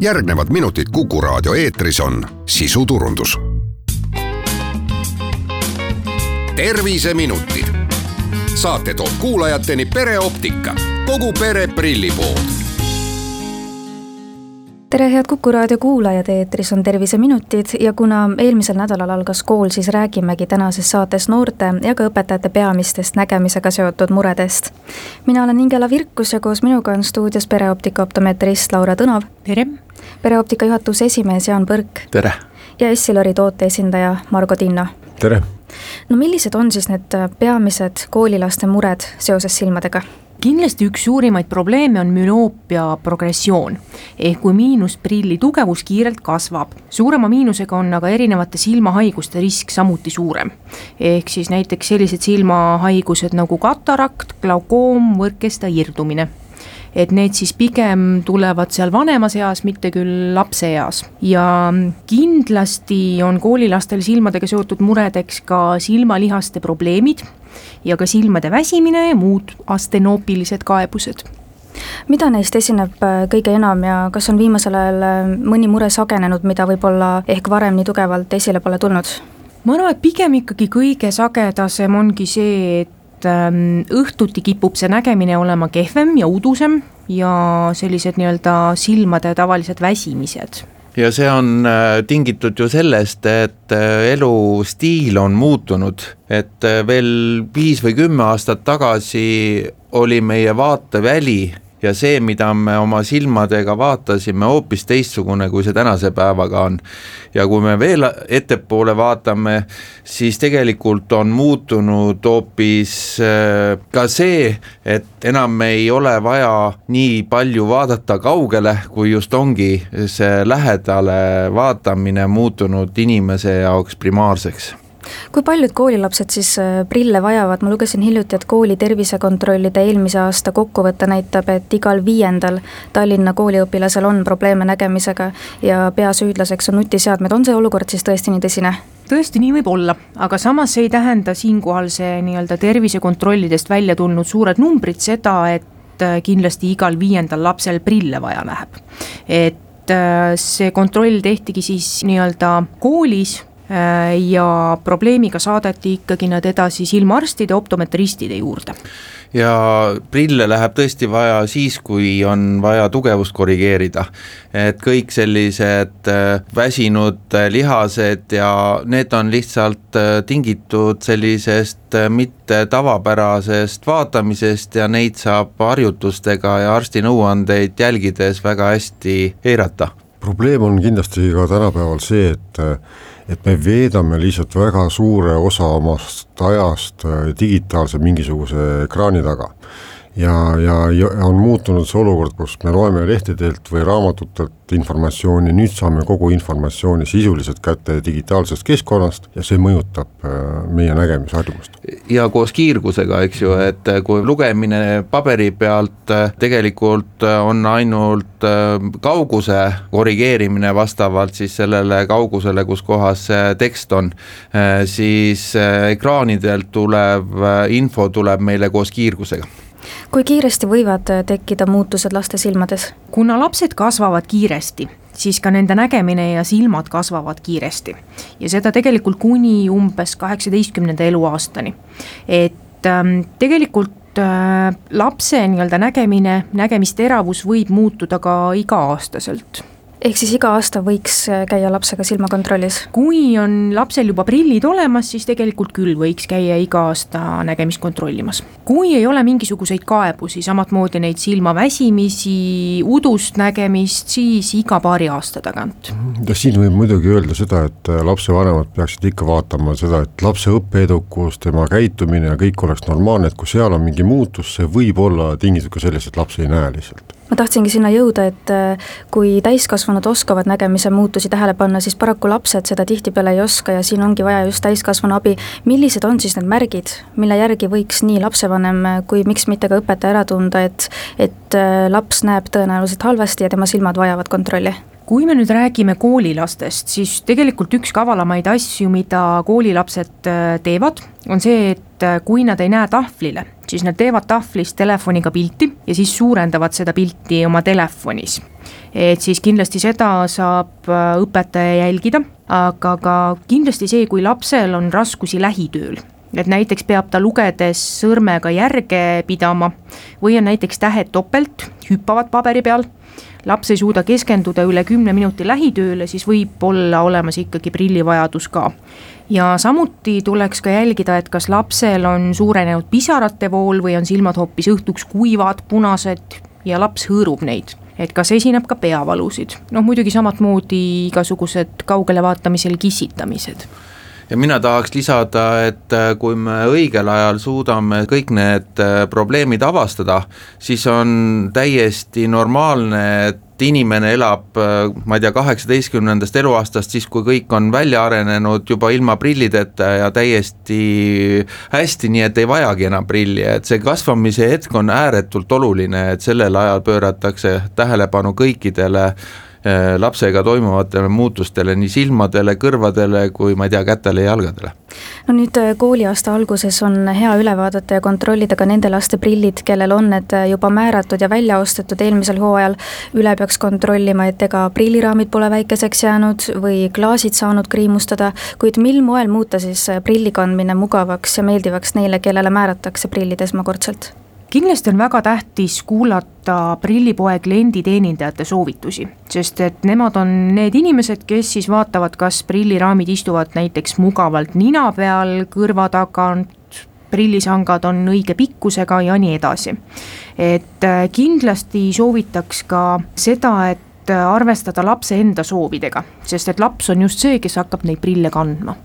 järgnevad minutid Kuku raadio eetris on sisuturundus. terviseminutid. saate toob kuulajateni pereoptika, kogu pere prillipood tere, head Kuku raadio kuulajad, eetris on Terviseminutid ja kuna eelmisel nädalal algas kool, siis räägimegi tänases saates noorte ja ka õpetajate peamistest nägemisega seotud muredest. mina olen Ingela Virkus ja koos minuga on stuudios pereoptika optometrist Laura Tõnav. tere! Pereoptika juhatuse esimees Jaan Põrk. tere! ja Essilori toote esindaja Margo Tinno. tere! no millised on siis need peamised koolilaste mured seoses silmadega? kindlasti üks suurimaid probleeme on müoopia progressioon. ehk kui miinusprilli tugevus kiirelt kasvab, suurema miinusega on aga erinevate silmahaiguste risk samuti suurem. ehk siis näiteks sellised silmahaigused nagu katarakt, glaukoom, võrkeste irdumine et need siis pigem tulevad seal vanemas eas, mitte küll lapseeas. ja kindlasti on koolilastel silmadega seotud muredeks ka silmalihaste probleemid ja ka silmade väsimine ja muud astenoopilised kaebused mida neist esineb äh, kõige enam ja kas on viimasel ajal äh, mõni mure sagenenud, mida võib-olla ehk varem nii tugevalt esile pole tulnud? ma arvan, et pigem ikkagi kõige sagedasem ongi see, et ähm, õhtuti kipub see nägemine olema kehvem ja udusem ja sellised nii-öelda silmade tavalised väsimised. Ja see on äh, tingitud ju sellest, et äh, elustiil on muutunud, et äh, veel viis või kümme aastat tagasi oli meie vaateväli ja see, mida me oma silmadega vaatasime, hoopis teistsugune, kui see tänase päevaga on. ja kui me veel ettepoole vaatame, siis tegelikult on muutunud hoopis äh, ka see, et enam ei ole vaja nii palju vaadata kaugele, kui just ongi see lähedale vaatamine muutunud inimese jaoks primaarseks kui paljud koolilapsed siis äh, prille vajavad, ma lugesin hiljuti, et kooli tervisekontrollide eelmise aasta kokkuvõte näitab, et igal viiendal Tallinna kooliõpilasel on probleeme nägemisega ja peasüüdlaseks on nutiseadmed, on see olukord siis tõesti nii tõsine? tõesti, nii võib olla, aga samas ei tähenda siinkohal see nii-öelda tervisekontrollidest välja tulnud suured numbrid seda, et äh, kindlasti igal viiendal lapsel prille vaja läheb. et äh, see kontroll tehtigi siis nii-öelda koolis ja probleemiga saadeti ikkagi nad edasi silmaarstide, optometristide juurde ja prille läheb tõesti vaja siis, kui on vaja tugevust korrigeerida. et kõik sellised äh, väsinud äh, lihased ja need on lihtsalt tingitud sellisest mitte tavapärasest vaatamisest ja neid saab harjutustega ja arsti nõuandeid jälgides väga hästi eirata. probleem on kindlasti ka tänapäeval see, et et me veedame lihtsalt väga suure osa omast ajast äh, digitaalse mingisuguse ekraani taga ja, ja, ja on muutunud see olukord, kus me loeme lehtedelt või raamatutelt informatsiooni, nüüd saame kogu informatsiooni sisuliselt kätte digitaalsest keskkonnast ja see mõjutab äh, meie nägemisharjumust. ja koos kiirgusega, eks ju, et äh, kui lugemine paberi pealt äh, tegelikult on ainult kauguse korrigeerimine vastavalt siis sellele kaugusele, kus kohas see tekst on, siis ekraanidelt tulev info tuleb meile koos kiirgusega kui kiiresti võivad äh, tekkida muutused laste silmades? kuna lapsed kasvavad kiiresti, siis ka nende nägemine ja silmad kasvavad kiiresti. ja seda tegelikult kuni umbes kaheksateistkümnenda eluaastani. et ähm, tegelikult äh, lapse nii-öelda nägemine, nägemisteravus võib muutuda ka iga-aastaselt ehk siis iga aasta võiks äh, käia lapsega silmakontrollis? kui on lapsel juba prillid olemas, siis tegelikult küll võiks käia iga aasta nägemist kontrollimas. kui ei ole mingisuguseid kaebusi, samamoodi neid silmaväsimisi, udust nägemist, siis iga paari aasta tagant. ja siin võib muidugi öelda seda, et äh, lapsevanemad peaksid ikka vaatama seda, et lapse õppeedukus, tema käitumine ja kõik oleks normaalne, et kui seal on mingi muutus, see võib olla tingitud ka sellest, et laps ei näe lihtsalt tahtsingi sinna jõuda, et äh, kui täiskasvanud oskavad nägemise muutusi tähele panna, siis paraku lapsed seda tihtipeale ei oska ja siin ongi vaja just täiskasvanu abi. millised on siis need märgid, mille järgi võiks nii lapsevanem kui miks mitte ka õpetaja ära tunda, et, et äh, laps näeb tõenäoliselt halvasti ja tema silmad vajavad kontrolli? kui me nüüd räägime koolilastest, siis tegelikult üks kavalamaid asju, mida koolilapsed äh, teevad, on see, et äh, kui nad ei näe tahvlile, siis nad teevad tahvlist telefoniga pilti ja siis suurendavad seda pilti oma telefonis. et siis kindlasti seda saab äh, õpetaja jälgida, aga ka kindlasti see, kui lapsel on raskusi lähitööl et näiteks peab ta lugedes sõrmega järge pidama või on näiteks tähed topelt, hüppavad paberi peal laps ei suuda keskenduda üle kümne minuti lähitööle, siis võib olla olemas ikkagi prillivajadus ka. ja samuti tuleks ka jälgida, et kas lapsel on suurenenud pisarate vool või on silmad hoopis õhtuks kuivad, punased ja laps hõõrub neid. Et kas esineb ka peavalusid, noh muidugi samamoodi igasugused kaugele vaatamisel kissitamised ja mina tahaks lisada, et äh, kui me õigel ajal suudame kõik need äh, probleemid avastada, siis on täiesti normaalne, et inimene elab, äh, ma ei tea, kaheksateistkümnendast eluaastast, siis kui kõik on välja arenenud juba ilma prillideta ja täiesti hästi, nii et ei vajagi enam prilli, et see kasvamise hetk on ääretult oluline, et sellel ajal pööratakse tähelepanu kõikidele lapsega toimuvatele muutustele nii silmadele, kõrvadele kui ma ei tea, kätele ja jalgadele. no nüüd äh, kooliaasta alguses on hea üle vaadata ja kontrollida ka nende laste prillid, kellel on need äh, juba määratud ja välja ostetud eelmisel hooajal. üle peaks kontrollima, et ega prilliraamid pole väikeseks jäänud või klaasid saanud kriimustada, kuid mil moel muuta siis prilli kandmine mugavaks ja meeldivaks neile, kellele määratakse prillid esmakordselt? Kindlasti on väga tähtis kuulata prillipoe klienditeenindajate soovitusi, sest et nemad on need inimesed, kes siis vaatavad, kas prilliraamid istuvad näiteks mugavalt nina peal, kõrva tagant, prillisangad on õige pikkusega ja nii edasi. et kindlasti soovitaks ka seda, et arvestada lapse enda soovidega, sest et laps on just see, kes hakkab neid prille kandma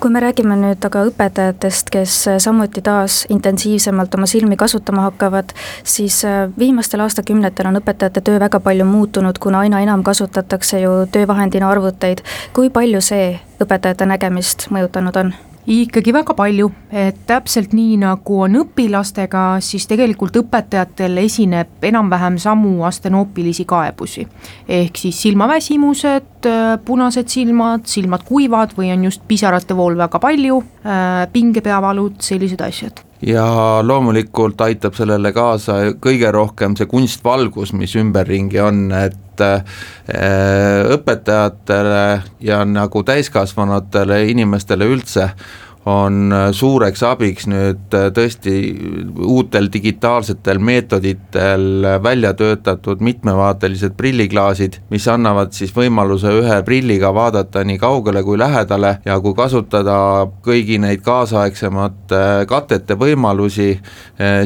kui me räägime nüüd aga õpetajatest, kes samuti taas intensiivsemalt oma silmi kasutama hakkavad, siis äh, viimastel aastakümnetel on õpetajate töö väga palju muutunud, kuna aina enam kasutatakse ju töövahendina arvuteid. kui palju see õpetajate nägemist mõjutanud on? Ikkagi väga palju, et täpselt nii, nagu on õpilastega, siis tegelikult õpetajatel esineb enam-vähem samu astenoopilisi kaebusi. ehk siis silmaväsimused, punased silmad, silmad kuivad või on just pisarate vool väga palju, pingepeavalud, sellised asjad ja loomulikult aitab sellele kaasa kõige rohkem see kunstvalgus, mis ümberringi on, et äh, õpetajatele ja nagu täiskasvanutele inimestele üldse on äh, suureks abiks nüüd äh, tõesti uutel digitaalsetel meetoditel välja töötatud mitmevaatelised prilliklaasid, mis annavad siis võimaluse ühe prilliga vaadata nii kaugele kui lähedale ja kui kasutada kõigi neid kaasaegsemate katete võimalusi,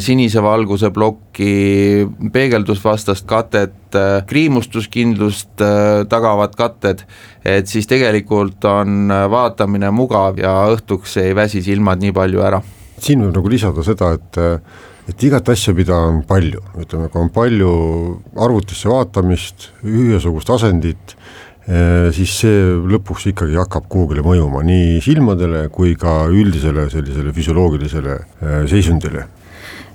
sinise valguse plokki, peegeldusvastast katet, kriimustuskindlust tagavad katted, et siis tegelikult on vaatamine mugav ja õhtuks ei väsi silmad nii palju ära. siin võib nagu lisada seda, et et igat asja, mida on palju, ütleme, kui on palju arvutisse vaatamist, ühesugust asendit, siis see lõpuks ikkagi hakkab kuhugile mõjuma nii silmadele kui ka üldisele sellisele füsioloogilisele seisundile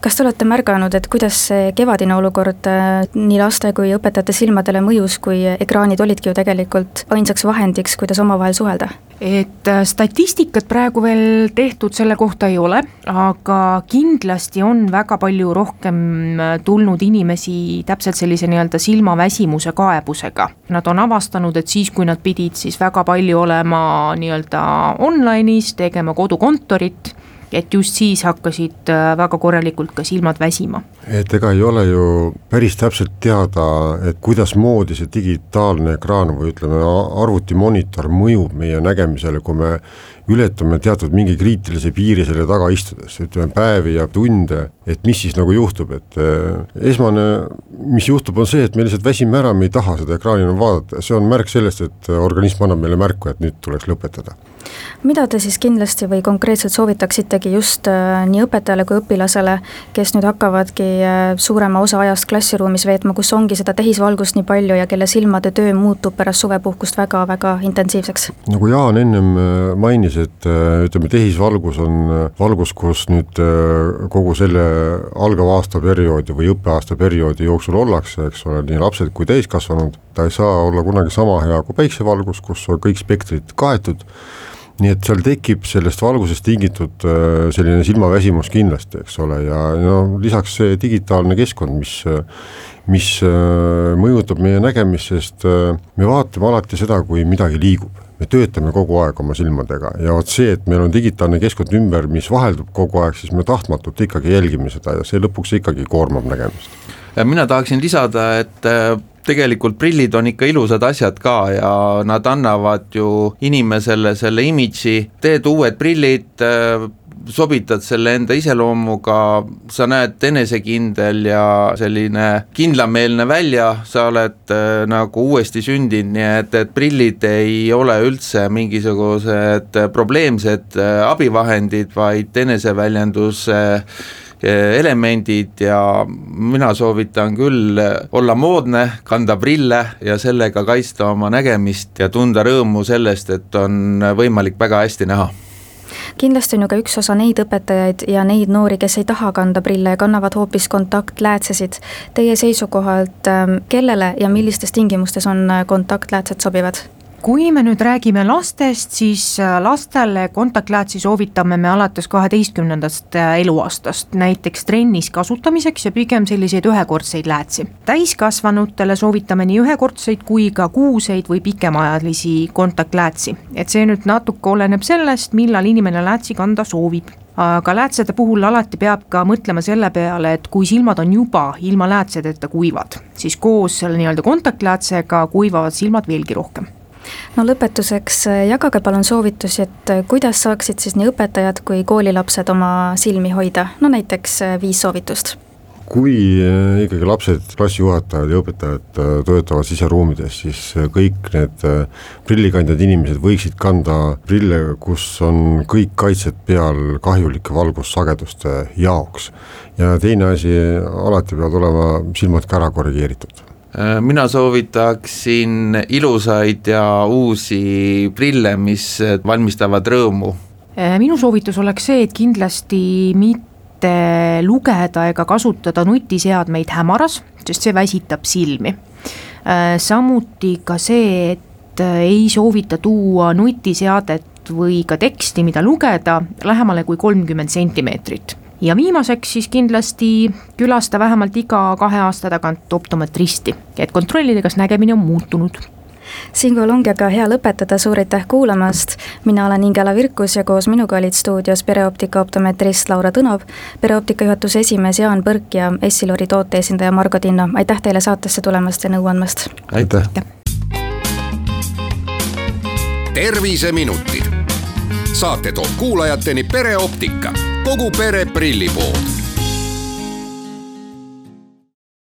kas te olete märganud, et kuidas see kevadine olukord äh, nii laste kui õpetajate silmadele mõjus, kui ekraanid olidki ju tegelikult ainsaks vahendiks, kuidas omavahel suhelda? et äh, statistikat praegu veel tehtud selle kohta ei ole, aga kindlasti on väga palju rohkem äh, tulnud inimesi täpselt sellise nii-öelda silmaväsimuse kaebusega. Nad on avastanud, et siis, kui nad pidid siis väga palju olema nii-öelda online'is, tegema kodukontorit et just siis hakkasid äh, väga korralikult ka silmad väsima. et ega ei ole ju päris täpselt teada, et kuidasmoodi see digitaalne ekraan või ütleme, arvutimonitor mõjub meie nägemisele, kui me ületame teatud mingi kriitilise piiri selle taga istudes, ütleme päevi ja tunde, et mis siis nagu juhtub, et äh, esmane, mis juhtub, on see, et me lihtsalt väsime ära, me ei taha seda ekraani enam vaadata, see on märk sellest, et organism annab meile märku, et nüüd tuleks lõpetada mida te siis kindlasti või konkreetselt soovitaksite pakutegi just äh, nii õpetajale kui õpilasele, kes nüüd hakkavadki äh, suurema osa ajast klassiruumis veetma, kus ongi seda tehisvalgust nii palju ja kelle silmade töö muutub pärast suvepuhkust väga-väga intensiivseks? nagu Jaan ennem mainis, et ütleme, tehisvalgus on valgus, kus nüüd kogu selle algava aasta perioodi või õppeaasta perioodi jooksul ollakse, eks ole, nii lapsed kui täiskasvanud, ta ei saa olla kunagi sama hea kui päiksevalgus, kus on kõik spektrid kaetud. Nii et seal tekib sellest valgusest tingitud äh, selline silmaväsimus kindlasti, eks ole, ja no lisaks see digitaalne keskkond, mis mis äh, mõjutab meie nägemist, sest äh, me vaatame alati seda, kui midagi liigub me töötame kogu aeg oma silmadega ja vot see, et meil on digitaalne keskkond ümber, mis vaheldub kogu aeg, siis me tahtmatult ikkagi jälgime seda ja see lõpuks ikkagi koormab nägemist. mina tahaksin lisada, et tegelikult prillid on ikka ilusad asjad ka ja nad annavad ju inimesele selle imidži, teed uued prillid, äh, sobitad selle enda iseloomuga, sa näed enesekindel ja selline kindlameelne välja, sa oled äh, nagu uuesti sündinud, nii et, et prillid ei ole üldse mingisugused probleemsed äh, abivahendid, vaid eneseväljenduse äh, elemendid ja mina soovitan küll olla moodne, kanda prille ja sellega kaitsta oma nägemist ja tunda rõõmu sellest, et on võimalik väga hästi näha kindlasti on ju ka üks osa neid õpetajaid ja neid noori, kes ei taha kanda prille ja kannavad hoopis kontaktläätsesid. Teie seisukohalt, ähm, kellele ja millistes tingimustes on kontaktläätsed sobivad? Kui me nüüd räägime lastest, siis äh, lastele kontaktläätsi soovitame me alates kaheteistkümnendast äh, eluaastast, näiteks trennis kasutamiseks ja pigem selliseid ühekordseid läätsi. täiskasvanutele soovitame nii ühekordseid kui ka kuuseid või pikemaajalisi kontaktläätsi, et see nüüd natuke oleneb sellest, millal inimene läätsi kanda soovib. Aga läätsede puhul alati peab ka mõtlema selle peale, et kui silmad on juba ilma läätsedeta kuivad, siis koos selle nii-öelda kontaktläätsega kuivavad silmad veelgi rohkem no lõpetuseks äh, jagage palun soovitusi, et äh, kuidas saaksid siis nii õpetajad kui koolilapsed oma silmi hoida, no näiteks äh, viis soovitust. Kui ikkagi lapsed, klassijuhatajad ja õpetajad töötavad siseruumides, siis kõik need prillikandjad inimesed võiksid kanda prille, kus on kõik kaitsed peal kahjulike valgussageduste jaoks. ja teine asi, alati peavad olema silmad ka ära korrigeeritud mina soovitaksin ilusaid ja uusi prille, mis valmistavad rõõmu. Äh, minu soovitus oleks see, et kindlasti mitte lugeda ega kasutada nutiseadmeid hämaras, sest see väsitab silmi. Äh, samuti ka see, et ei soovita tuua nutiseadet või ka teksti, mida lugeda, lähemale kui kolmkümmend sentimeetrit ja viimaseks siis kindlasti külasta vähemalt iga kahe aasta tagant optometristi, et kontrollida, kas nägemine on muutunud. Siinkohal ongi aga hea lõpetada, suur aitäh kuulamast. mina olen Ingela Virkus ja koos minuga olid stuudios pereoptika optometrist Laura Tõnov, pereoptika juhatuse esimees Jaan Põrk ja Essilori toote esindaja Margo Tinno. aitäh teile saatesse tulemast ja nõu andmast. aitäh, aitäh.. terviseminutid, saate toob kuulajateni pereoptika kogu pere prillipood